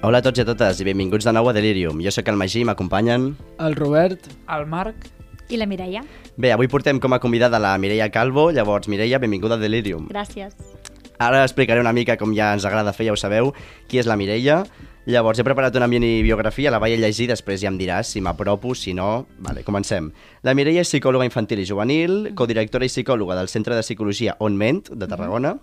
Hola a tots i a totes i benvinguts de nou a Delirium. Jo sóc el Magí i m'acompanyen... El Robert, El Marc, I la Mireia. Bé, avui portem com a convidada la Mireia Calvo. Llavors, Mireia, benvinguda a Delirium. Gràcies. Ara explicaré una mica, com ja ens agrada fer, ja ho sabeu, qui és la Mireia. Llavors, he preparat una mini biografia, la vaig a llegir, després ja em diràs si m'apropo, si no... Vale, comencem. La Mireia és psicòloga infantil i juvenil, codirectora i psicòloga del Centre de Psicologia On Ment, de Tarragona,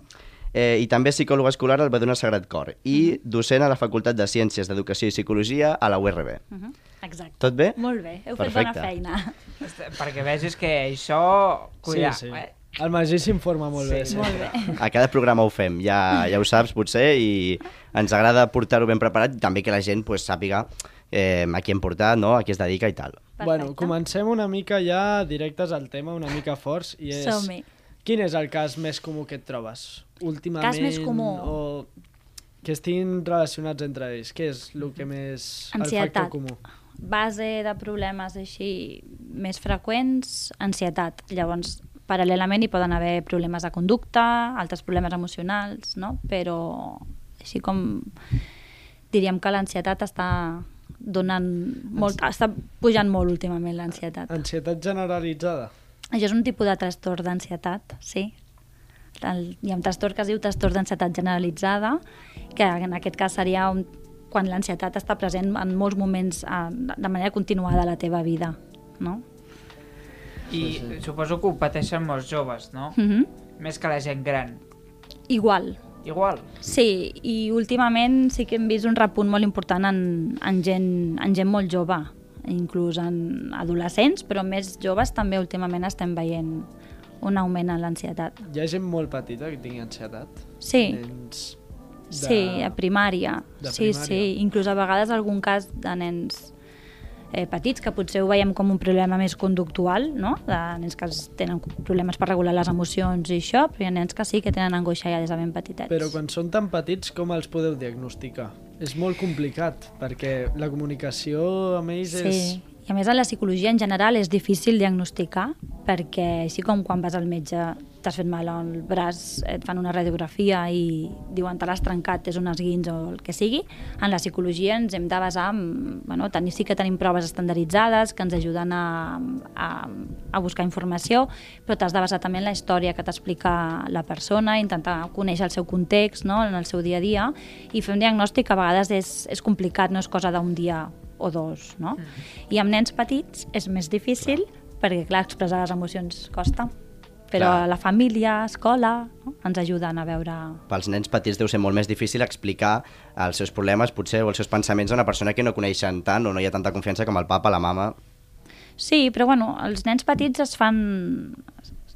eh, i també psicòloga escolar al Baduna Sagrat Cor, i docent a la Facultat de Ciències d'Educació i Psicologia a la URB. Uh -huh. Exacte. Tot bé? Molt bé, heu fet Perfecte. bona feina. Perquè vegis que això... Cuidar, sí, sí. Eh? el Magí s'informa molt bé. Sí, Sí. Molt bé. A cada programa ho fem, ja, ja ho saps potser, i ens agrada portar-ho ben preparat i també que la gent pues, sàpiga eh, a qui hem portat, no? a qui es dedica i tal. Bueno, Perfecte. comencem una mica ja directes al tema, una mica forts, i és... Quin és el cas més comú que et trobes? Últimament... Cas més comú? O que estiguin relacionats entre ells? Què és el que més... El Ansietat. factor comú? Base de problemes així més freqüents, ansietat. Llavors, paral·lelament hi poden haver problemes de conducta, altres problemes emocionals, no? Però així com diríem que l'ansietat està donant molt, està pujant molt últimament l'ansietat. Ansietat generalitzada? Això és un tipus de trastorn d'ansietat, sí. El, hi ha un trastorn que es diu trastorn d'ansietat generalitzada, que en aquest cas seria un, quan l'ansietat està present en molts moments eh, de manera continuada a la teva vida, no? I suposo que ho pateixen molts joves, no? Mm -hmm. Més que la gent gran. Igual, Igual. sí, i últimament sí que hem vist un repunt molt important en, en, gent, en gent molt jove, inclús en adolescents, però més joves també últimament estem veient un augment en l'ansietat. Hi ha gent molt petita que tingui ansietat? Sí. Nens de... Sí, a primària. de sí, primària. sí. Inclús a vegades algun cas de nens eh, petits, que potser ho veiem com un problema més conductual, no? de nens que tenen problemes per regular les emocions i això, però hi ha nens que sí que tenen angoixa ja des de ben petitets. Però quan són tan petits, com els podeu diagnosticar? És molt complicat, perquè la comunicació amb ells és... I a més en la psicologia en general és difícil diagnosticar perquè així com quan vas al metge t'has fet mal al braç, et fan una radiografia i diuen te l'has trencat, és un esguins o el que sigui, en la psicologia ens hem de basar en, bueno, tenir, sí que tenim proves estandarditzades que ens ajuden a, a, a buscar informació, però t'has de basar també en la història que t'explica la persona, intentar conèixer el seu context no? en el seu dia a dia i fer un diagnòstic a vegades és, és complicat, no és cosa d'un dia o dos, no? I amb nens petits és més difícil perquè, clar, expressar les emocions costa. Però Clar. la família, escola, no? ens ajuden a veure... Pels nens petits deu ser molt més difícil explicar els seus problemes, potser, o els seus pensaments a una persona que no coneixen tant o no hi ha tanta confiança com el papa, la mama... Sí, però bueno, els nens petits es fan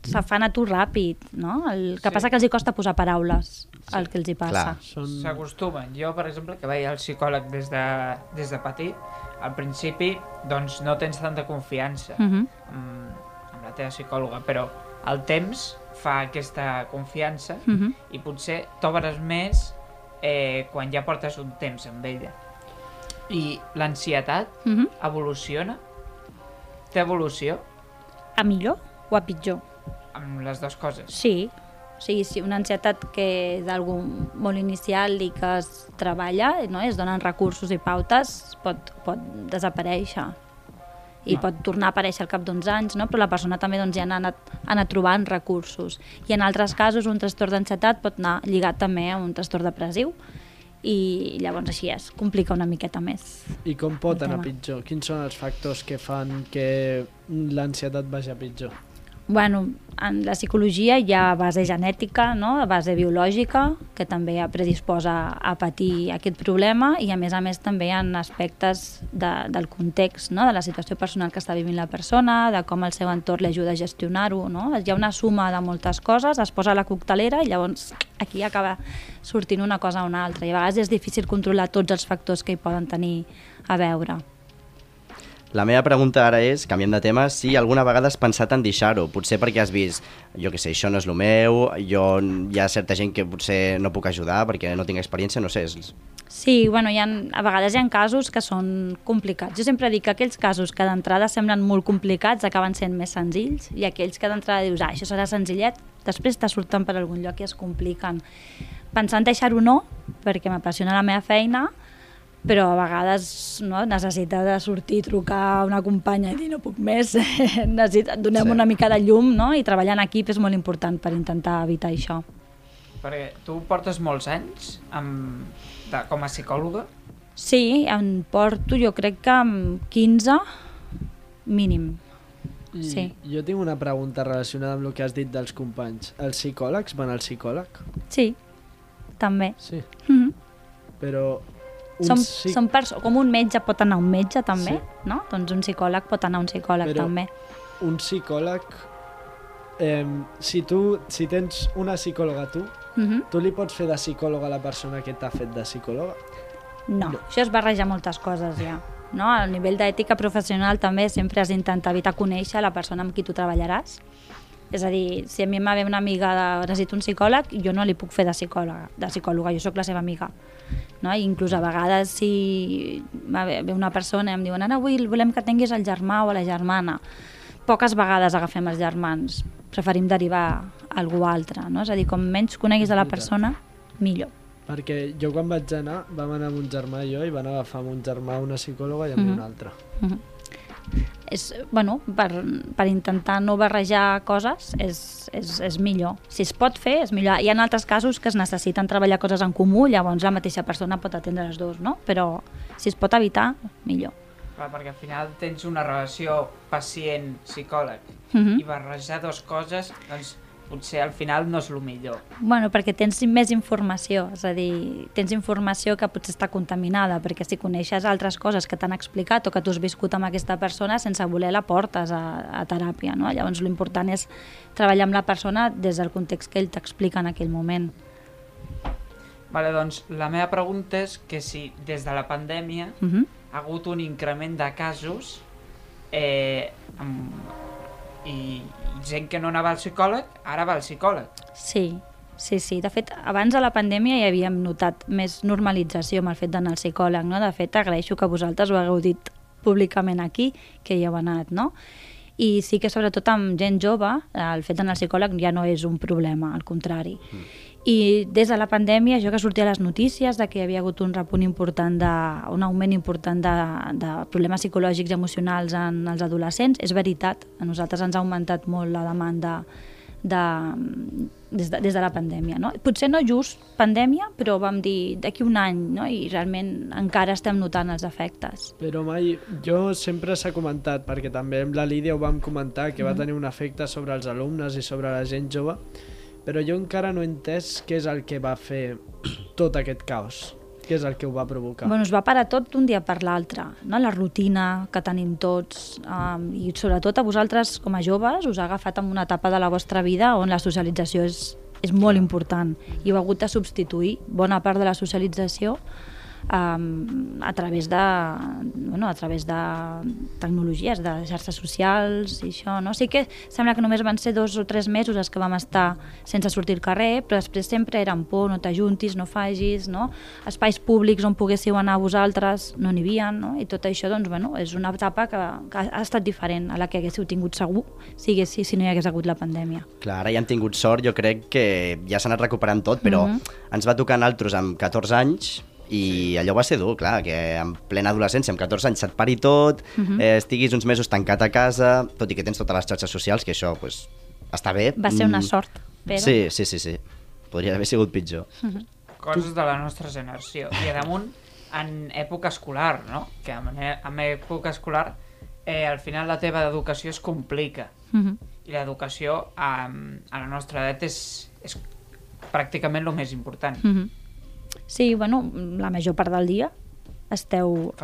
se fan a tu ràpid, no? El que Sí. passa que els hi costa posar paraules al que els hi passa. Clar. Són... S'acostumen. Jo, per exemple, que veia el psicòleg des de, des de petit, al principi, doncs, no tens tanta confiança Uh -huh. amb, amb la teva psicòloga, però el temps fa aquesta confiança Uh -huh. i potser t'obres més eh, quan ja portes un temps amb ella. I l'ansietat Uh -huh. evoluciona? Té evolució A millor o a pitjor? amb les dues coses? Sí, o sigui, sí, una ansietat que és algo molt inicial i que es treballa, no? es donen recursos i pautes, pot, pot desaparèixer i Ah. pot tornar a aparèixer al cap d'uns anys, no? però la persona també doncs, ja ha anat, ha anat trobant recursos. I en altres casos un trastorn d'ansietat pot anar lligat també a un trastorn depressiu i llavors així es complica una miqueta més. I com pot anar tema. pitjor? Quins són els factors que fan que l'ansietat vagi a pitjor? Bueno, en la psicologia hi ha base genètica, no? base biològica, que també predisposa a patir aquest problema i a més a més també ha aspectes de, del context, no? de la situació personal que està vivint la persona, de com el seu entorn l'ajuda a gestionar-ho. No? Hi ha una suma de moltes coses, es posa a la coctelera i llavors aquí acaba sortint una cosa o una altra. I a vegades és difícil controlar tots els factors que hi poden tenir a veure. La meva pregunta ara és, canviem de tema, si alguna vegada has pensat en deixar-ho, potser perquè has vist, jo que sé, això no és el meu, jo, hi ha certa gent que potser no puc ajudar perquè no tinc experiència, no sé. És... Sí, bueno, hi ha, a vegades hi ha casos que són complicats. Jo sempre dic que aquells casos que d'entrada semblen molt complicats acaben sent més senzills i aquells que d'entrada dius, ah, això serà senzillet, després te surten per algun lloc i es compliquen. Pensant deixar-ho no, perquè m'apassiona la meva feina, però a vegades no, necessita de sortir, trucar a una companya i dir no puc més, necessita, donem Sí. una mica de llum no? i treballar en equip és molt important per intentar evitar això. Perquè tu portes molts anys amb, de, com a psicòloga. Sí, en porto jo crec que amb 15 mínim. I Sí. jo tinc una pregunta relacionada amb el que has dit dels companys. Els psicòlegs van al psicòleg? Sí, també. Sí. Mhm. Però un Som, psic- som perso com un metge pot anar a un metge també, Sí. no? Doncs un psicòleg pot anar a un psicòleg Però- també. un psicòleg... Eh, si tu, si tens una psicòloga tu, Mhm. tu li pots fer de psicòloga a la persona que t'ha fet de psicòloga? No, no, això es barreja moltes coses ja. No? A nivell d'ètica professional també sempre has d'intentar evitar conèixer la persona amb qui tu treballaràs. És a dir, si a mi m'ha ve una amiga de necessito un psicòleg, jo no li puc fer de psicòloga, de psicòloga jo sóc la seva amiga. No? I inclús a vegades si ve una persona i em diuen ara avui volem que tinguis el germà o la germana. Poques vegades agafem els germans, preferim derivar a algú altre. No? És a dir, com menys coneguis a la persona, millor. Perquè jo quan vaig anar, vam anar amb un germà i jo i van agafar amb un germà una psicòloga i amb Mhm. una altra. Mhm. És, bueno, per, per intentar no barrejar coses és, és, és millor. Si es pot fer, és millor. Hi ha altres casos que es necessiten treballar coses en comú, llavors la mateixa persona pot atendre les dues, no? Però si es pot evitar, millor. Clar, perquè al final tens una relació pacient-psicòleg Mhm. i barrejar dues coses, doncs potser al final no és el millor. Bueno, perquè tens més informació, és a dir, tens informació que potser està contaminada, perquè si coneixes altres coses que t'han explicat o que tu has viscut amb aquesta persona, sense voler la portes a, a teràpia, no? Llavors l'important és treballar amb la persona des del context que ell t'explica en aquell moment. Vale, doncs la meva pregunta és que si des de la pandèmia Uh -huh. ha hagut un increment de casos eh, amb, i, gent que no anava al psicòleg, ara va al psicòleg. Sí, sí, sí. De fet, abans de la pandèmia ja havíem notat més normalització amb el fet d'anar al psicòleg, no? De fet, agraeixo que vosaltres ho hagueu dit públicament aquí, que hi heu anat, no? I sí que sobretot amb gent jove el fet d'anar al psicòleg ja no és un problema, al contrari. Mm. I des de la pandèmia, jo que sortia a les notícies de que hi havia hagut un repunt important, de, un augment important de, de problemes psicològics i emocionals en els adolescents, és veritat, a nosaltres ens ha augmentat molt la demanda de, des, de, des de la pandèmia. No? Potser no just pandèmia, però vam dir d'aquí un any, no? i realment encara estem notant els efectes. Però mai, jo sempre s'ha comentat, perquè també amb la Lídia ho vam comentar, que va tenir un efecte sobre els alumnes i sobre la gent jove, però jo encara no he entès què és el que va fer tot aquest caos. Què és el que ho va provocar? Bueno, es va parar tot d'un dia per l'altre, no? la rutina que tenim tots um, i sobretot a vosaltres com a joves us ha agafat en una etapa de la vostra vida on la socialització és, és molt important i heu hagut de substituir bona part de la socialització um, a través de, bueno, a través de tecnologies, de xarxes socials i això, no? Sí que sembla que només van ser dos o tres mesos els que vam estar sense sortir al carrer, però després sempre era amb por, no t'ajuntis, no fagis, no? Espais públics on poguéssiu anar vosaltres no n'hi havia, no? I tot això, doncs, bueno, és una etapa que, que ha estat diferent a la que haguéssiu tingut segur si, haguessi, si no hi hagués hagut la pandèmia. Clar, ara ja hem tingut sort, jo crec que ja s'ha anat recuperant tot, però Mhm. ens va tocar a altres amb 14 anys i allò va ser dur, clar, que en plena adolescència, amb 14 anys, se't pari tot, Mhm. eh, estiguis uns mesos tancat a casa, tot i que tens totes les xarxes socials, que això pues, està bé. Va ser una Mm, sort, però... Sí, sí, sí, sí. Podria haver sigut pitjor. Coses de la nostra generació. I a damunt, en època escolar, no? Que en, en època escolar, eh, al final la teva educació es complica. Mhm. i l'educació a, a la nostra edat és, és pràcticament el més important, Mm -hmm. Sí, bueno, la major part del dia esteu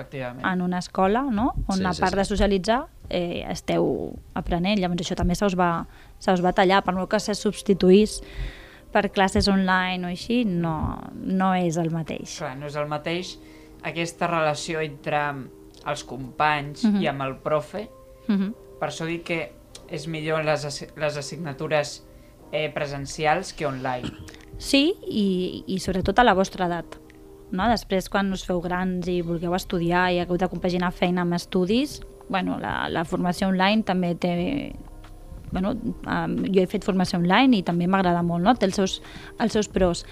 en una escola, no? on Sí, a sí, part sí. de socialitzar eh, esteu aprenent, llavors això també se us va, se us va tallar, per molt que se substituís per classes online o així, no, no és el mateix. Clar, no és el mateix aquesta relació entre els companys Mhm. i amb el profe, Mm -hmm. per això dic que és millor les, les assignatures eh, presencials que online. Sí, i, i sobretot a la vostra edat. No? Després, quan us feu grans i vulgueu estudiar i hagueu de compaginar feina amb estudis, bueno, la, la formació online també té... Bueno, um, jo he fet formació online i també m'agrada molt, no? té els seus, els seus pros.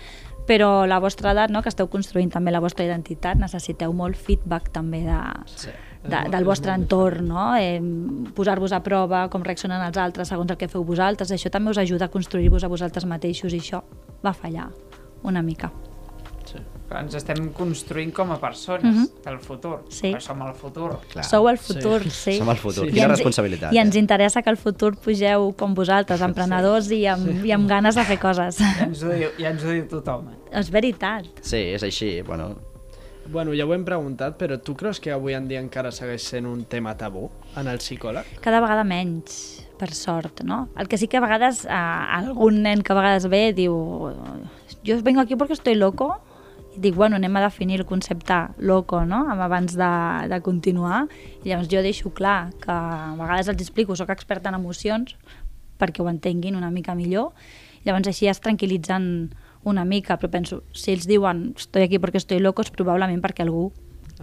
Però la vostra edat, no? que esteu construint també la vostra identitat, necessiteu molt feedback també de, Sí. De, del vostre entorn, no? Eh, posar-vos a prova, com reaccionen els altres segons el que feu vosaltres, això també us ajuda a construir-vos a vosaltres mateixos i això va fallar una mica. Sí. Clar, ens estem construint com a persones Mhm. del futur, Sí. perquè som el futur. Clar. Sou el Sí. futur, sí. sí. Som el futur. Sí. Quina I ens- responsabilitat. I ens eh? interessa que el futur pugeu com vosaltres, emprenedors i, amb, i amb ganes de fer coses. Ja ens ho diu, ja ens ho diu tothom. eh? És veritat. Sí, és així. Bueno, Bueno, ja ho hem preguntat, però tu creus que avui en dia encara segueix sent un tema tabú en el psicòleg? Cada vegada menys, per sort, no? El que sí que a vegades eh, algun nen que a vegades ve diu jo vengo aquí perquè estoy loco i dic, bueno, anem a definir el concepte loco, no?, abans de, de continuar. I llavors jo deixo clar que a vegades els explico, sóc experta en emocions, perquè ho entenguin una mica millor. Llavors així es tranquil·litzen una mica, però penso, si ells diuen estoy aquí perquè estoy loco, és probablement perquè algú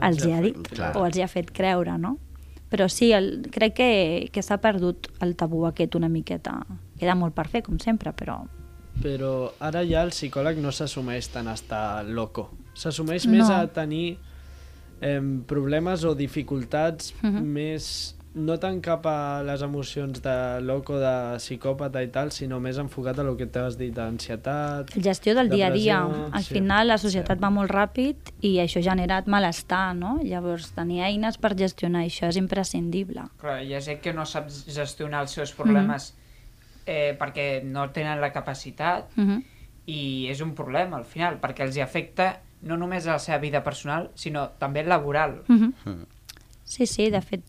Els hi ha dit creure. o els hi ha fet creure, no? Però sí, el, crec que, que s'ha perdut el tabú aquest una miqueta. Queda molt per fer, com sempre, però... Però ara ja el psicòleg no s'assumeix tant a estar loco. S'assumeix No. més a tenir eh, problemes o dificultats Mhm. més no tant cap a les emocions de loco, de psicòpata i tal, sinó més enfocat a lo que t'has dit, d'ansietat... Gestió del dia a dia. Al sí. final la societat Sí. va molt ràpid i això ha generat malestar, no? Llavors tenir eines per gestionar això és imprescindible. Clar, hi ha gent que no sap gestionar els seus problemes eh, perquè no tenen la capacitat Uh -huh. i és un problema al final, perquè els hi afecta no només a la seva vida personal, sinó també laboral. Uh -huh. Sí, sí, de fet,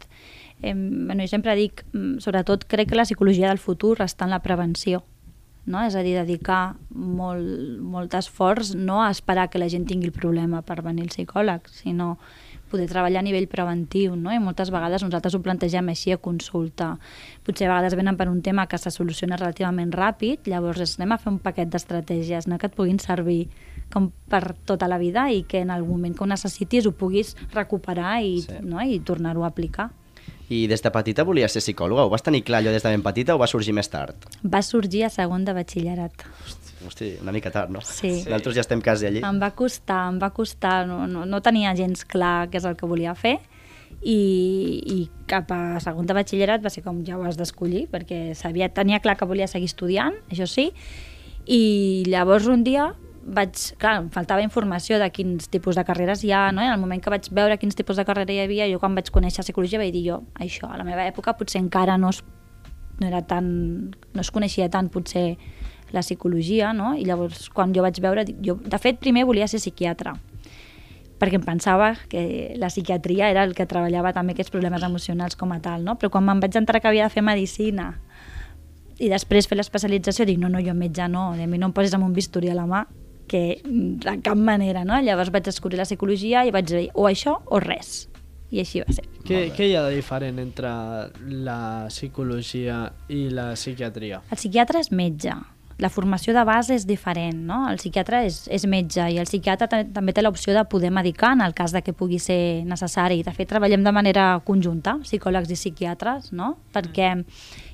eh, bueno, jo sempre dic, mm, sobretot crec que la psicologia del futur està en la prevenció, no? és a dir, dedicar molt, molt esforç no a esperar que la gent tingui el problema per venir al psicòleg, sinó poder treballar a nivell preventiu, no? i moltes vegades nosaltres ho plantegem així a consulta. Potser a vegades venen per un tema que se soluciona relativament ràpid, llavors anem a fer un paquet d'estratègies no? que et puguin servir com per tota la vida i que en el moment que ho necessitis ho puguis recuperar i, Sí. no? i tornar-ho a aplicar. I des de petita volies ser psicòloga? Ho vas tenir clar allò des de ben petita o va sorgir més tard? Va sorgir a segon de batxillerat. Hosti, una mica tard, no? Sí. Sí. Nosaltres ja estem quasi allí. Em va costar, em va costar, no, no, no tenia gens clar què és el que volia fer i, i cap a segon de batxillerat va ser com ja ho has d'escollir perquè sabia, tenia clar que volia seguir estudiant, això sí, i llavors un dia vaig, clar, em faltava informació de quins tipus de carreres hi ha, no? I en el moment que vaig veure quins tipus de carrera hi havia, jo quan vaig conèixer psicologia vaig dir jo, això, a la meva època potser encara no es, no era tan, no es coneixia tant potser la psicologia, no? I llavors quan jo vaig veure, jo de fet primer volia ser psiquiatra, perquè em pensava que la psiquiatria era el que treballava també aquests problemes emocionals com a tal, no? Però quan me'n vaig entrar que havia de fer medicina i després fer l'especialització, dic, no, no, jo metge no, a mi no em posis amb un bisturí a la mà, que mm, de cap manera, no? Llavors vaig descobrir la psicologia i vaig dir, o això o res. I així va ser. Què, què hi ha de diferent entre la psicologia i la psiquiatria? El psiquiatre és metge. La formació de base és diferent, no? El psiquiatre és, és metge i el psiquiatre ta- també té l'opció de poder medicar en el cas de que pugui ser necessari. De fet, treballem de manera conjunta, psicòlegs i psiquiatres, no? Perquè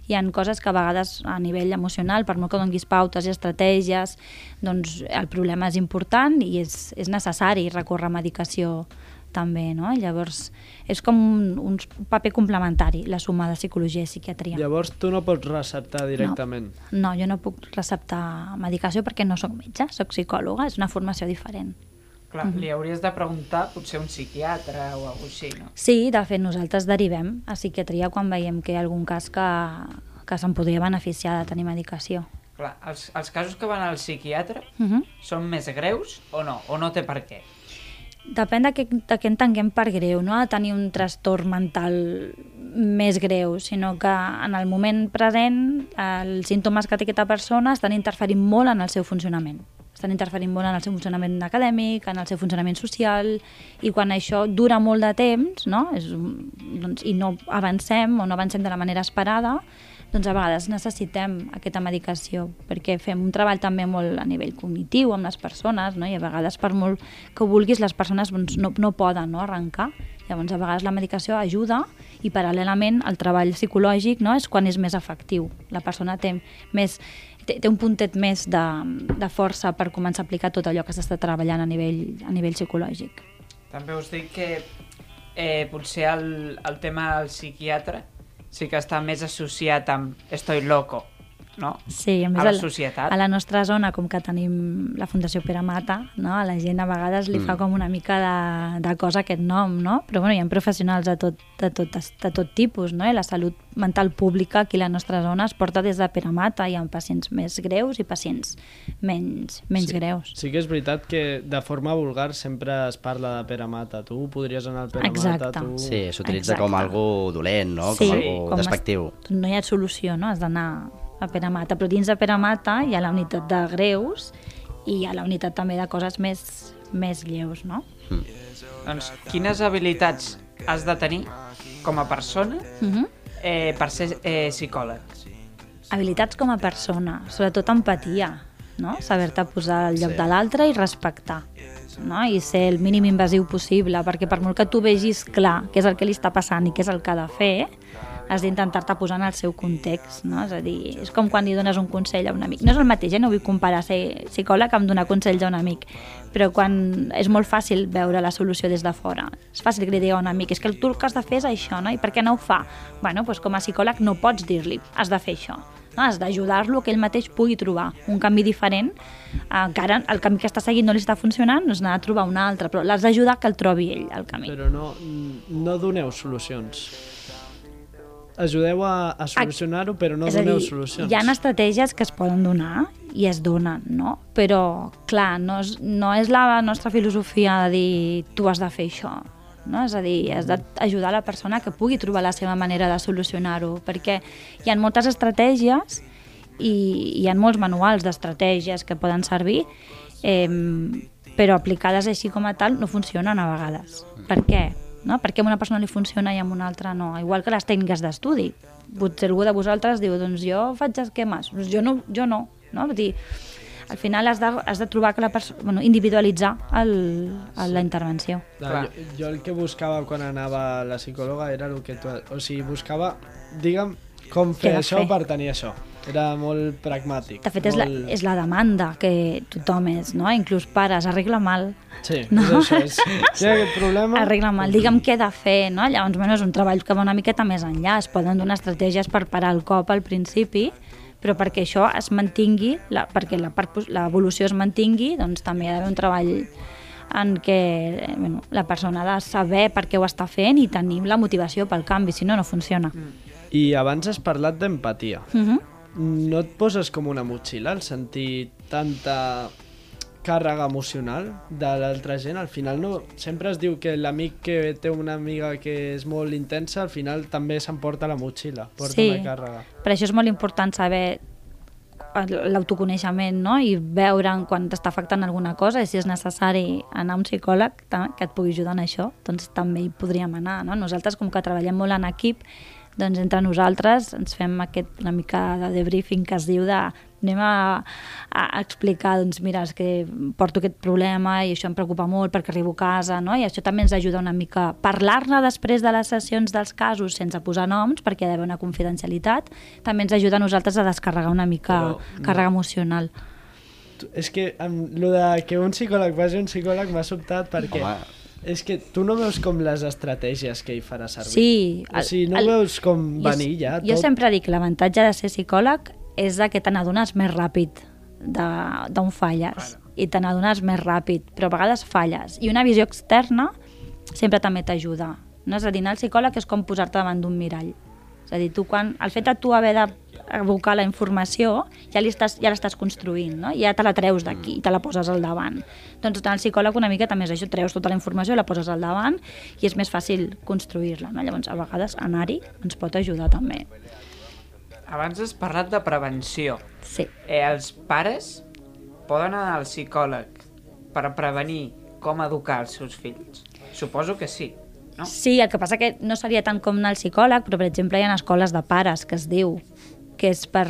hi han coses que a vegades a nivell emocional, per molt que donguis pautes i estratègies, doncs el problema és important i és, és necessari recórrer a medicació també, no? Llavors, és com un, un paper complementari, la suma de psicologia i psiquiatria. Llavors tu no pots receptar directament. No, jo no puc receptar medicació perquè no sóc metge, sóc psicòloga, és una formació diferent. Clar, li hauries de preguntar potser un psiquiatre o alguna així, no? Sí, de fet, nosaltres derivem a psiquiatria quan veiem que hi ha algun cas que, que se'n podria beneficiar de tenir medicació. Clar, els, els casos que van al psiquiatre Uh -huh. són més greus o no? O no té per què? Depèn de què, de què entenguem per greu. No ha de tenir un trastorn mental més greu, sinó que en el moment present els símptomes que té aquesta persona estan interferint molt en el seu funcionament. Estan interferint molt en el seu funcionament acadèmic, en el seu funcionament social, i quan això dura molt de temps no? És, doncs, i no avancem o no avancem de la manera esperada, doncs a vegades necessitem aquesta medicació perquè fem un treball també molt a nivell cognitiu amb les persones no? i a vegades per molt que vulguis les persones doncs, no, no poden no? arrencar llavors a vegades la medicació ajuda i paral·lelament el treball psicològic no? és quan és més efectiu la persona té, més, té, té un puntet més de, de força per començar a aplicar tot allò que s'està treballant a nivell, a nivell psicològic També us dic que eh, potser el, el tema del psiquiatre sí que està més associat amb estoy loco, no? Sí, a més A la a la, societat. a la nostra zona, com que tenim la Fundació Pere Mata, no? a la gent a vegades li fa com una mica de, de cosa aquest nom, no? però bueno, hi ha professionals de tot, de, tot, de tot tipus, no? i la salut mental pública aquí a la nostra zona es porta des de Pere Mata, hi ha pacients més greus i pacients menys, menys Sí. greus. Sí que és veritat que de forma vulgar sempre es parla de Pere Mata. Tu podries anar al Pere Exacte. Mata, tu... Sí, s'utilitza com algo dolent, no? Sí, com algo com es- despectiu. No hi ha solució, no? Has d'anar a Pere Mata, però dins de Pere Mata hi ha la unitat de greus i hi ha la unitat també de coses més, més lleus, no? Doncs quines habilitats has de tenir com a persona Uh -huh. eh, per ser eh, psicòleg? Habilitats com a persona, sobretot empatia, no? Saber-te posar al lloc Sí. de l'altre i respectar, no? I ser el mínim invasiu possible, perquè per molt que tu vegis clar què és el que li està passant i què és el que ha de fer, has d'intentar-te posar en el seu context, no? És a dir, és com quan li dones un consell a un amic. No és el mateix, eh? no vull comparar ser psicòleg amb donar consells a un amic, però quan és molt fàcil veure la solució des de fora. És fàcil que li digui a un amic, és que tu el que has de fer és això, no? I per què no ho fa? Bueno, doncs com a psicòleg no pots dir-li, has de fer això. No? Has d'ajudar-lo que ell mateix pugui trobar un camí diferent. Encara el camí que està seguint no li està funcionant, doncs n'ha de trobar un altre, però l'has d'ajudar que el trobi ell, el camí. Però no, no doneu solucions. Ajudeu a, a solucionar-ho, però no doneu dir, solucions. hi ha estratègies que es poden donar i es donen, no? Però, clar, no és, no és la nostra filosofia de dir tu has de fer això, no? És a dir, has d'ajudar la persona que pugui trobar la seva manera de solucionar-ho, perquè hi ha moltes estratègies i hi ha molts manuals d'estratègies que poden servir, eh, però aplicades així com a tal no funcionen a vegades. Per què? No? Per què a una persona li funciona i a una altra no? Igual que les tècniques d'estudi. Potser algú de vosaltres diu, doncs jo faig esquemes, doncs jo no, jo no. no? Vull dir, al final has de, has de trobar que la persona, bueno, individualitzar el, el, la intervenció. Clar, jo, jo el que buscava quan anava a la psicòloga era el que tu... O sigui, buscava, digue'm, com fer això fer? per tenir això. Era molt pragmàtic. De fet, és la, molt... és la demanda que tothom és, no? Inclús pares, arregla mal. Sí, No? és això. És... Hi ha aquest problema... Arregla mal, digue'm què he de fer, no? Llavors, bueno, és un treball que va una miqueta més enllà. Es poden donar estratègies per parar el cop al principi, però perquè això es mantingui, la, perquè l'evolució es mantingui, doncs també hi ha d'haver un treball en què eh, bueno, la persona ha de saber per què ho està fent i tenir la motivació pel canvi, si no, no funciona. I abans has parlat d'empatia. Mm -hmm. No et poses com una motxilla al sentir tanta càrrega emocional de l'altra gent? Al final no... Sempre es diu que l'amic que té una amiga que és molt intensa, al final també s'emporta la motxilla, porta Sí. una càrrega. Per això és molt important saber l'autoconeixement no? i veure quan t'està afectant alguna cosa i si és necessari anar a un psicòleg que et pugui ajudar en això, doncs també hi podríem anar. No? Nosaltres, com que treballem molt en equip, doncs entre nosaltres ens fem aquest, una mica de debriefing que es diu de anem a, a explicar, doncs mira, és que porto aquest problema i això em preocupa molt perquè arribo a casa, no? I això també ens ajuda una mica a parlar-ne després de les sessions dels casos sense posar noms, perquè hi ha d'haver una confidencialitat, també ens ajuda a nosaltres a descarregar una mica Però, càrrega emocional. Tu- És que amb lo de que un psicòleg vagi a un psicòleg m'ha sobtat perquè... Home. És que tu no veus com les estratègies que hi farà servir. Sí. O sigui, no veus com jo- venir ja Jo tot? sempre dic que l'avantatge de ser psicòleg és de que te n'adones més ràpid d'on falles i te n'adones més ràpid, però a vegades falles. I una visió externa sempre també t'ajuda. No? És a dir, anar al psicòleg és com posar-te davant d'un mirall. És a dir, tu quan, el fet de tu haver de abocar la informació, ja li estàs, ja l'estàs construint, no? ja te la treus d'aquí i te la poses al davant. Doncs el psicòleg una mica també és això, treus tota la informació, la poses al davant i és més fàcil construir-la. No? Llavors, a vegades, anar-hi ens pot ajudar també. Abans has parlat de prevenció. Sí. Eh, els pares poden anar al psicòleg per prevenir com educar els seus fills? Suposo que sí, no? Sí, el que passa que no seria tant com anar al psicòleg, però per exemple hi ha escoles de pares que es diu que és per,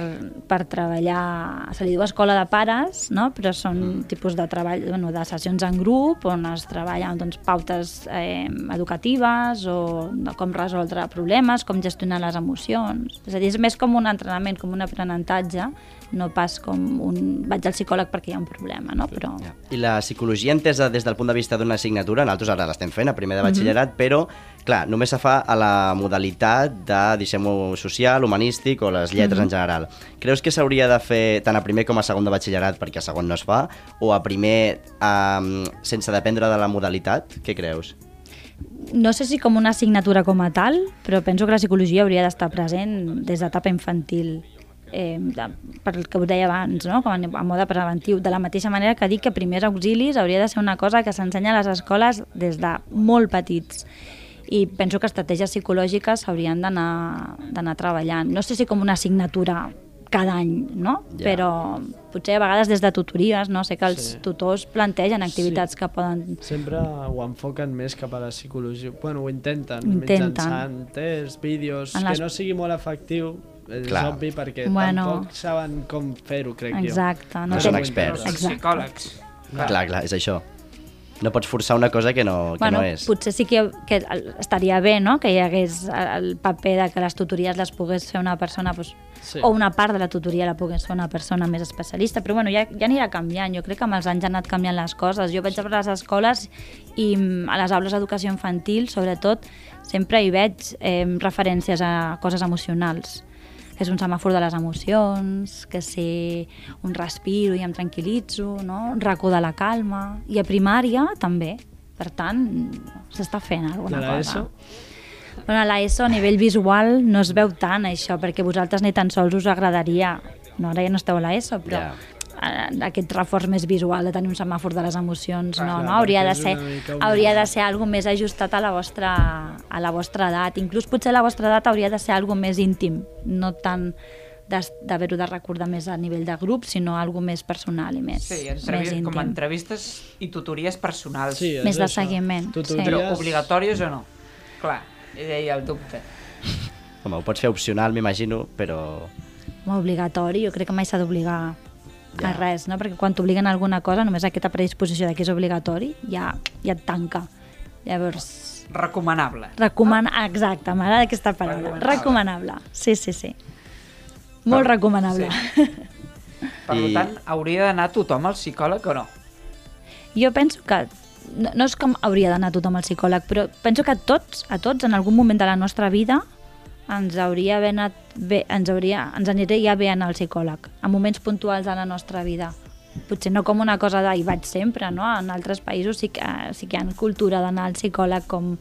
per treballar, se li diu escola de pares, no? però són mm. tipus de treball, bueno, de sessions en grup on es treballen doncs, pautes eh, educatives o de com resoldre problemes, com gestionar les emocions. És a dir, és més com un entrenament, com un aprenentatge, no pas com un vaig al psicòleg perquè hi ha un problema, no? Però... I la psicologia entesa des del punt de vista d'una assignatura, nosaltres ara l'estem fent a primer de batxillerat, mm -hmm. però clar, només se fa a la modalitat de disseny social, humanístic o les lletres mm -hmm. en general. Creus que s'hauria de fer tant a primer com a segon de batxillerat perquè a segon no es fa, o a primer um, sense dependre de la modalitat? Què creus? no sé si com una assignatura com a tal, però penso que la psicologia hauria d'estar present des d'etapa infantil eh, de, per el que us deia abans, no? com a, a mode preventiu. De la mateixa manera que dic que primers auxilis hauria de ser una cosa que s'ensenya a les escoles des de molt petits i penso que estratègies psicològiques s'haurien d'anar treballant. No sé si com una assignatura cada any, no? Yeah. Però potser a vegades des de tutories, no? Sé que els sí. tutors plantegen activitats sí. que poden... Sempre ho enfoquen més cap a la psicologia. Bueno, ho intenten, intenten. mitjançant tests, vídeos, en les... que no sigui molt efectiu, és Clar. obvi perquè Bueno. tampoc saben com fer-ho, crec jo. Exacte. No, No són experts. Exacte. psicòlegs. Clar, clar, clar és això. No pots forçar una cosa que no, que bueno, no és. potser sí que, que el- estaria bé no? que hi hagués el paper de que les tutories les pogués fer una persona doncs, Sí. o una part de la tutoria la pogués fer una persona més especialista, però bueno, ja, ja anirà canviant. Jo crec que amb els anys han anat canviant les coses. Jo vaig a les escoles i mm, a les aules d'educació infantil, sobretot, sempre hi veig eh, referències a coses emocionals que és un semàfor de les emocions, que si un respiro i em tranquil·litzo, no? un racó de la calma, i a primària també. Per tant, s'està fent alguna I a cosa. l'ESO? Bueno, a l'ESO a nivell visual no es veu tant això, perquè vosaltres ni tan sols us agradaria, no, ara ja no esteu a l'ESO, però yeah. Aquest reforç més visual de tenir un semàfor de les emocions, no, clar, no? Hauria de ser, una hauria de ser algo més ajustat a la vostra, a la vostra edat. Inclús potser la vostra edat hauria de ser algo més íntim, no tant des- d'haver-ho de recordar més a nivell de grup, sinó algo més personal i més, Sí, més entrevi íntim. com entrevistes i tutories personals. Sí, és Més de això. seguiment, sí. Tutories... Però obligatòries o no? Clar, hi deia el dubte. Home, ho pots fer opcional, m'imagino, però... Com a obligatori, jo crec que mai s'ha d'obligar Ja. a res, no? perquè quan t'obliguen a alguna cosa, només aquesta predisposició de que és obligatori ja, ja et tanca. Llavors, Recomanable. recomana... Exacte, m'agrada aquesta paraula. Recomanable. Recomanable. Sí, sí, sí. Molt Ah, recomanable. Per I- tant, hauria d'anar tothom al psicòleg o no? Jo penso que no, no és com hauria d'anar tothom al psicòleg, però penso que a tots, a tots, en algun moment de la nostra vida, ens hauria haver anat bé, ens, hauria, ens aniria bé anar al psicòleg, en moments puntuals de la nostra vida. Potser no com una cosa de hi vaig sempre, no? En altres països sí que, sí que hi ha cultura d'anar al psicòleg com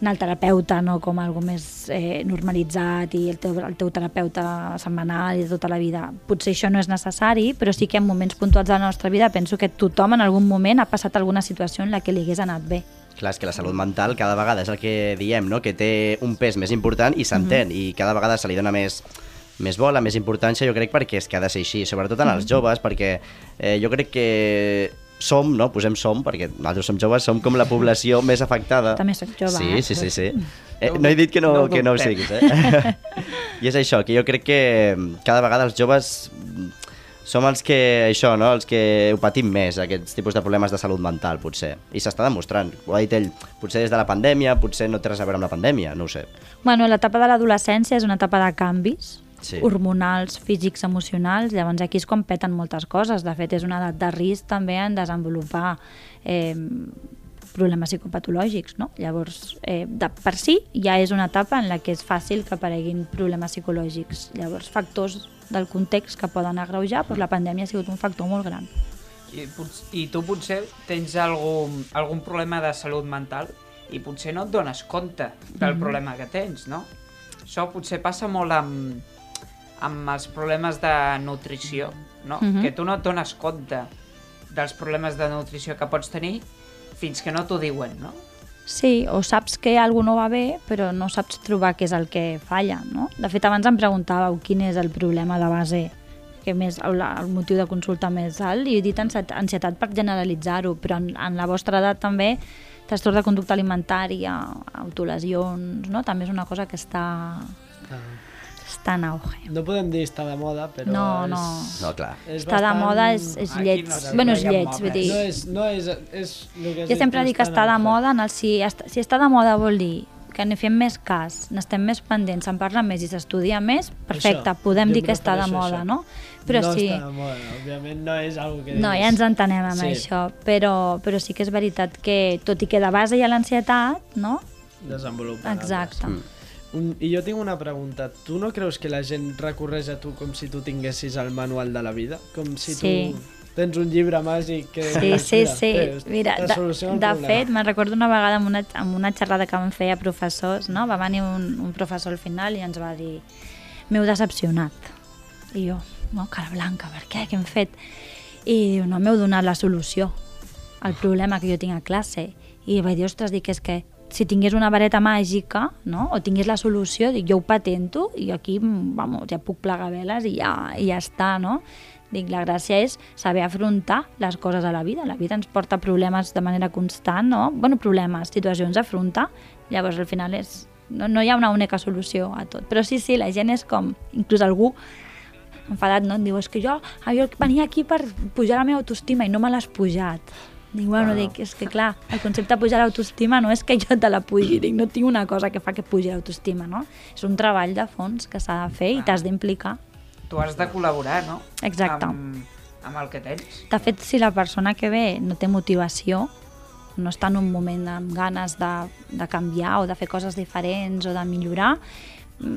anar al terapeuta, no com algo més eh, normalitzat i el teu, el teu terapeuta setmanal i de tota la vida. Potser això no és necessari, però sí que en moments puntuals de la nostra vida penso que tothom en algun moment ha passat alguna situació en la que li hagués anat bé. Clar, és que la salut mental cada vegada és el que diem, no? que té un pes més important i s'entén, i cada vegada se li dona més més bola, més importància, jo crec, perquè és que ha de ser així, sobretot en els joves, perquè eh, jo crec que som, no? Posem som, perquè nosaltres som joves, som com la població més afectada. També soc jove, Sí, eh? sí, sí, sí. Eh, no he dit que no, No que no ho siguis, eh? I és això, que jo crec que cada vegada els joves mm, som els que, això, no? els que ho patim més, aquests tipus de problemes de salut mental, potser. I s'està demostrant. Ho ha dit ell, potser des de la pandèmia, potser no té res a veure amb la pandèmia, no ho sé. Bueno, l'etapa de l'adolescència és una etapa de canvis Sí. hormonals, físics, emocionals, llavors aquí és quan peten moltes coses. De fet, és una edat de risc també en desenvolupar eh, problemes psicopatològics, no? Llavors, eh, de, per si ja és una etapa en la que és fàcil que apareguin problemes psicològics. Llavors, factors del context que poden agreujar, doncs la pandèmia ha sigut un factor molt gran. I, I tu potser tens algun, algun problema de salut mental i potser no et dones compte del Mhm. problema que tens, no? Això potser passa molt amb, amb els problemes de nutrició, no? Mhm. Que tu no et dones compte dels problemes de nutrició que pots tenir fins que no t'ho diuen, no? Sí, o saps que alguna no va bé, però no saps trobar què és el que falla, no? De fet, abans em preguntàveu quin és el problema de base, que més, el, el motiu de consulta més alt, i he dit ansi- ansietat per generalitzar-ho, però en, en la vostra edat també trastorn de conducta alimentària, autolesions, no? També és una cosa que està, està en auge. No podem dir està de moda, però No, és... no. No, clar. és Està de bastant- moda, és, és lleig. no bueno, és lleig, vull dir... No és, no és, és el que Jo dit, sempre dic que està de moda, en el, si, està, si està de moda vol dir que n'hi fem més cas, n'estem més pendents, se'n parla més i s'estudia més, perfecte, Això, podem jo dir que està de moda, això. no? Però no sí, està de moda, òbviament no és algo que no, ja ens entenem amb Sí. això, però, però sí que és veritat que, tot i que de base hi ha l'ansietat, no? Desenvolupen Exacte. altres. Un, I jo tinc una pregunta. Tu no creus que la gent recorreix a tu com si tu tinguessis el manual de la vida? Com si Sí. tu tens un llibre màgic que... Sí, dius, sí, sí. té, Mira, de, de fet, me'n recordo una vegada amb una, amb una xerrada que vam fer a professors, no? va venir un, un professor al final i ens va dir m'heu decepcionat. I jo, no, cara blanca, per què? Què hem fet? I diu, no m'heu donat la solució al problema que jo tinc a classe. I vaig dir, ostres, dic, és que si tingués una vareta màgica, no? o tingués la solució, dic, jo ho patento i aquí, vamos, ja puc plegar veles i ja, i ja està, no? Dic, la gràcia és saber afrontar les coses a la vida. La vida ens porta problemes de manera constant, no? Bueno, problemes, situacions a afrontar. Llavors, al final, és, no, no hi ha una única solució a tot. Però sí, sí, la gent és com... Inclús algú enfadat, no? Em diu, és que jo, jo venia aquí per pujar la meva autoestima i no me l'has pujat. Dic, bueno, dic, és que clar, el concepte de pujar l'autoestima no és que jo te la pugi, dic, no tinc una cosa que fa que pugi l'autoestima, no? És un treball de fons que s'ha de fer i t'has d'implicar. Tu has de col·laborar, no? Exacte. Amb, amb el que tens. De fet, si la persona que ve no té motivació, no està en un moment amb ganes de, de canviar o de fer coses diferents o de millorar,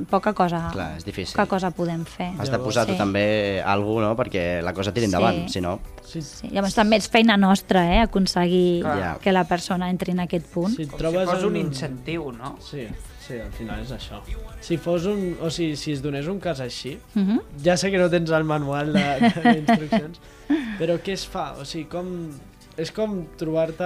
poca cosa, Clar, és difícil. poca cosa podem fer. Has de posar tu Sí. també alguna no? perquè la cosa tiri endavant, Sí. si no... Si, Sí, llavors també és feina nostra, eh, aconseguir Clar. que la persona entri en aquest punt. si Com trobes si fos en un incentiu, no? Sí, sí, al final és això. Si fos un... O sigui, si es donés un cas així, Mhm. ja sé que no tens el manual d'instruccions, però què es fa? O sigui, com... És com trobar-te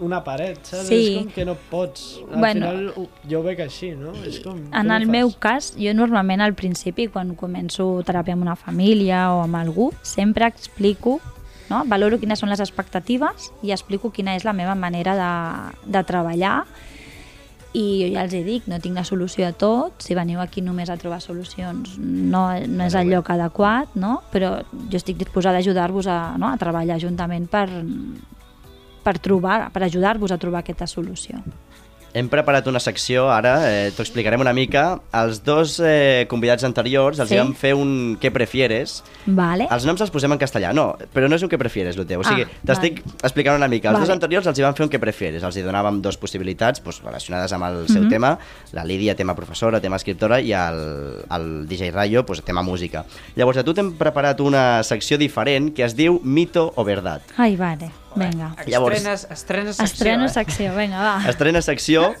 una paret, saps? Sí. És com que no pots. Al Bueno. final jo ho veig així, no? És com, En el meu cas, jo normalment al principi, quan començo teràpia amb una família o amb algú, sempre explico, no? valoro quines són les expectatives i explico quina és la meva manera de, de treballar i jo ja els hi dic, no tinc la solució a tot, si veniu aquí només a trobar solucions no, no és el lloc adequat, no? però jo estic disposada a ajudar-vos a, no? a treballar juntament per, per trobar, per ajudar-vos a trobar aquesta solució. Hem preparat una secció, ara eh, t'ho explicarem una mica. Els dos eh, convidats anteriors els Sí. vam fer un què prefieres. Vale? Els noms els posem en castellà, no, però no és un què prefieres, el teu. O sigui, Ah, t'estic explicant una mica. Els Vale. dos anteriors els hi vam fer un què prefieres. Els hi donàvem dos possibilitats doncs, relacionades amb el seu Mhm. tema. La Lídia, tema professora, tema escriptora, i el, el DJ Rayo, doncs, tema música. Llavors, a tu t'hem preparat una secció diferent que es diu Mito o Verdad. Ai, vale, vinga. Llavors- Estrenes, estrenes secció, Estreno eh? secció, vinga, va. Estrena secció.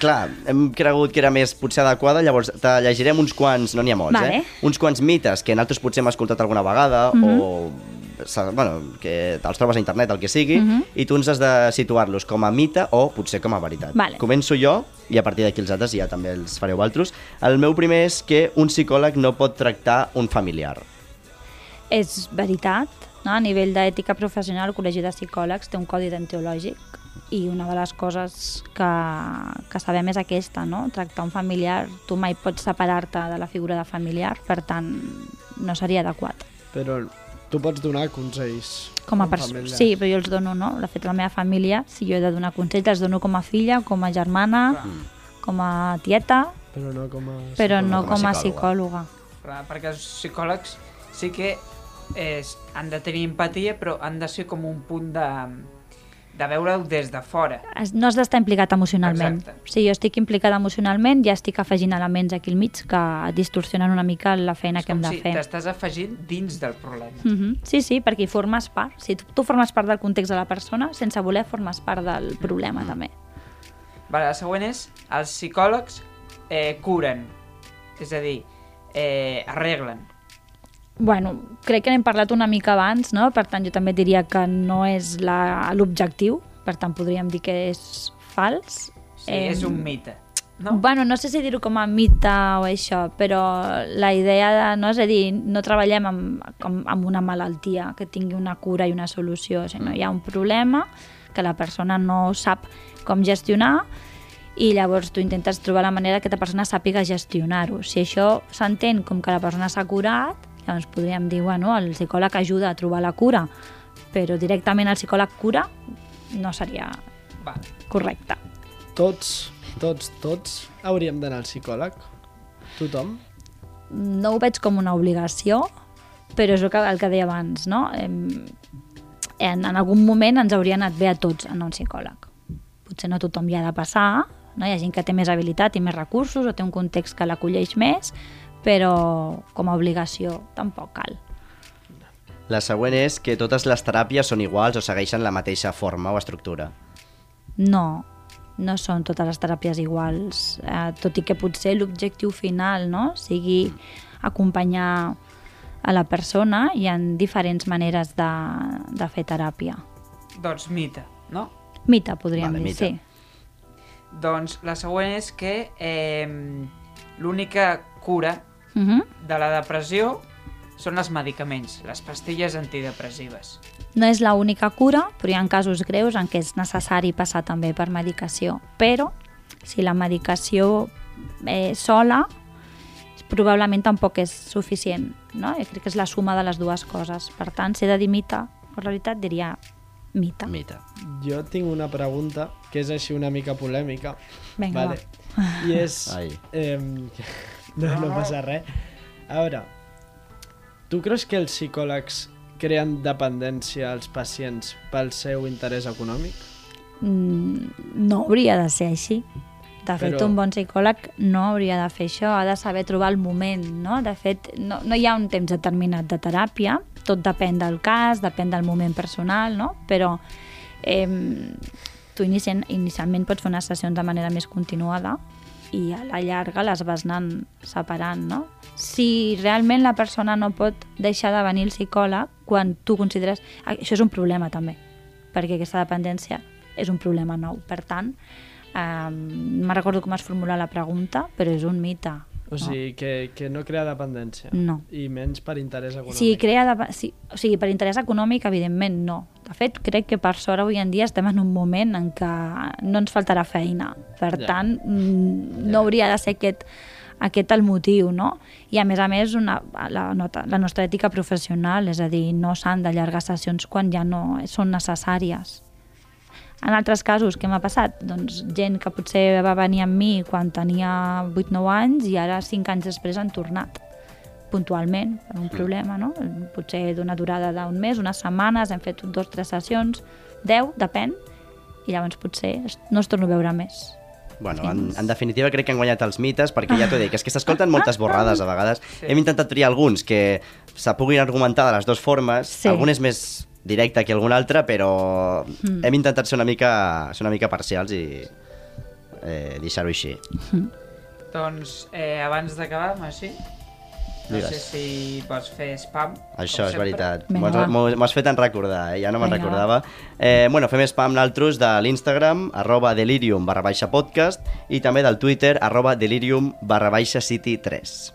Clar, hem cregut que era més potser adequada, llavors te llegirem uns quants, no n'hi ha molts, Vale. eh? Uns quants mites que nosaltres potser hem escoltat alguna vegada Mhm. o sa- bueno, que els trobes a internet, el que sigui, Mhm. i tu ens has de situar-los com a mite o potser com a veritat. Vale. Començo jo, i a partir d'aquí els altres ja també els fareu altres. El meu primer és que un psicòleg no pot tractar un familiar. És veritat, no? a nivell d'ètica professional, el Col·legi de Psicòlegs té un codi deontològic i una de les coses que, que sabem és aquesta, no? Tractar un familiar, tu mai pots separar-te de la figura de familiar, per tant, no seria adequat. Però tu pots donar consells. Com a com persona. Sí, però jo els dono, no? De fet, la meva família, si jo he de donar consells, els dono com a filla, com a germana, com a tieta, Però no com a... però no Com a com a psicòloga. psicòloga. Clar, perquè els psicòlegs sí que és, han de tenir empatia, però han de ser com un punt de, de veure-ho des de fora. No has d'estar implicat emocionalment. Exacte. Si jo estic implicada emocionalment, ja estic afegint elements aquí al mig que distorsionen una mica la feina És que hem de si fer. t'estàs afegint dins del problema. Mhm. Sí, sí, perquè hi formes part. Si tu, tu formes part del context de la persona, sense voler formes part del problema Mm. també. Vale, la següent és, els psicòlegs eh, curen. És a dir, eh, arreglen. Bueno, crec que n'hem parlat una mica abans, no? Per tant, jo també diria que no és la- l'objectiu, per tant, podríem dir que és fals. Sí, és un mite. No? Bueno, no sé si dir-ho com a mite o això, però la idea de, no és a dir, no treballem amb, com, amb una malaltia que tingui una cura i una solució, sinó hi ha un problema que la persona no sap com gestionar i llavors tu intentes trobar la manera que la persona sàpiga gestionar-ho. Si això s'entén com que la persona s'ha curat, llavors podríem dir, bueno, el psicòleg ajuda a trobar la cura, però directament el psicòleg cura no seria Vale. correcte. Tots, tots, tots hauríem d'anar al psicòleg. Tothom. no ho veig com una obligació, però és el que, el que deia abans, no? Em, En, en algun moment ens hauria anat bé a tots anar a un psicòleg. Potser no tothom hi ha de passar, no? hi ha gent que té més habilitat i més recursos o té un context que l'acolleix més, però com a obligació tampoc cal. La següent és que totes les teràpies són iguals o segueixen la mateixa forma o estructura. No, no són totes les teràpies iguals, eh, tot i que potser l'objectiu final no? sigui acompanyar a la persona, hi ha diferents maneres de, de fer teràpia. Doncs mite, no? Mita, podríem Vale, dir, mita. sí. Doncs la següent és que eh, l'única cura Uh de la depressió són els medicaments, les pastilles antidepressives. No és l'única cura, però hi ha casos greus en què és necessari passar també per medicació. Però, si la medicació eh, sola, probablement tampoc és suficient. No? Jo crec que és la suma de les dues coses. Per tant, si he de dir mita, per la veritat diria mita. Mita. Jo tinc una pregunta que és així una mica polèmica. Vinga, vale. I és... Ai. Eh, no, no passa res. A veure, tu creus que els psicòlegs creen dependència als pacients pel seu interès econòmic? Mm, no hauria de ser així. De fet, Però- un bon psicòleg no hauria de fer això, ha de saber trobar el moment, no? De fet, no, no hi ha un temps determinat de teràpia, tot depèn del cas, depèn del moment personal, no? Però eh, tu iniciant, inicialment pots fer unes sessions de manera més continuada i a la llarga les vas anant separant, no? Si realment la persona no pot deixar de venir al psicòleg quan tu consideres... Això és un problema també, perquè aquesta dependència és un problema nou. Per tant, eh, me'n recordo com es formula la pregunta, però és un mite. O sigui, que, que no crea dependència. No. I menys per interès econòmic. Si crea de, si, o sigui, per interès econòmic, evidentment, no. De fet, crec que per sort avui en dia estem en un moment en què no ens faltarà feina. Per Ja. tant, mm, no hauria de ser aquest, aquest el motiu, no? I a més a més, una, la, nota, la nostra ètica professional, és a dir, no s'han d'allargar sessions quan ja no són necessàries. En altres casos, què m'ha passat? Doncs gent que potser va venir amb mi quan tenia 8-9 anys i ara 5 anys després han tornat puntualment per un problema, no? Potser d'una durada d'un mes, unes setmanes, hem fet dos, tres sessions, 10, depèn, i llavors potser no es torno a veure més. Bueno, en, en definitiva crec que han guanyat els mites perquè ja t'ho dic, és que s'escolten moltes borrades a vegades. Sí. Hem intentat triar alguns que se puguin argumentar de les dues formes, Sí. algun és més directe que algun altre, però Mm. hem intentat ser una mica, ser una mica parcials i eh, deixar-ho així. Doncs eh, abans d'acabar, Massi, no Digues. sé si vols fer spam. Això és sempre. veritat. Vinga, M'ho has- va. M'ho m'ho has fet en recordar, eh? ja no me'n recordava. Eh, bueno, fem spam naltros de l'Instagram, arroba delirium barra baixa podcast, i també del Twitter, arroba delirium barra baixa city 3.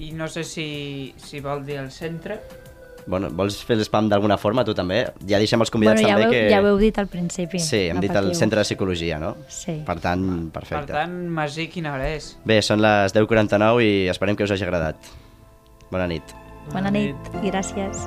I no sé si, si vol dir el centre. Bueno, vols fer l'spam d'alguna forma, tu també? Ja deixem els convidats bueno, ja, també heu- que... ja ho heu dit al principi. Sí, hem no dit el patiu. centre de psicologia, no? Sí. Per tant, Per perfecte. tant, Massi, quina hora és? Bé, són les 10.49 i esperem que us hagi agradat. Bona nit. Bona nit i gràcies.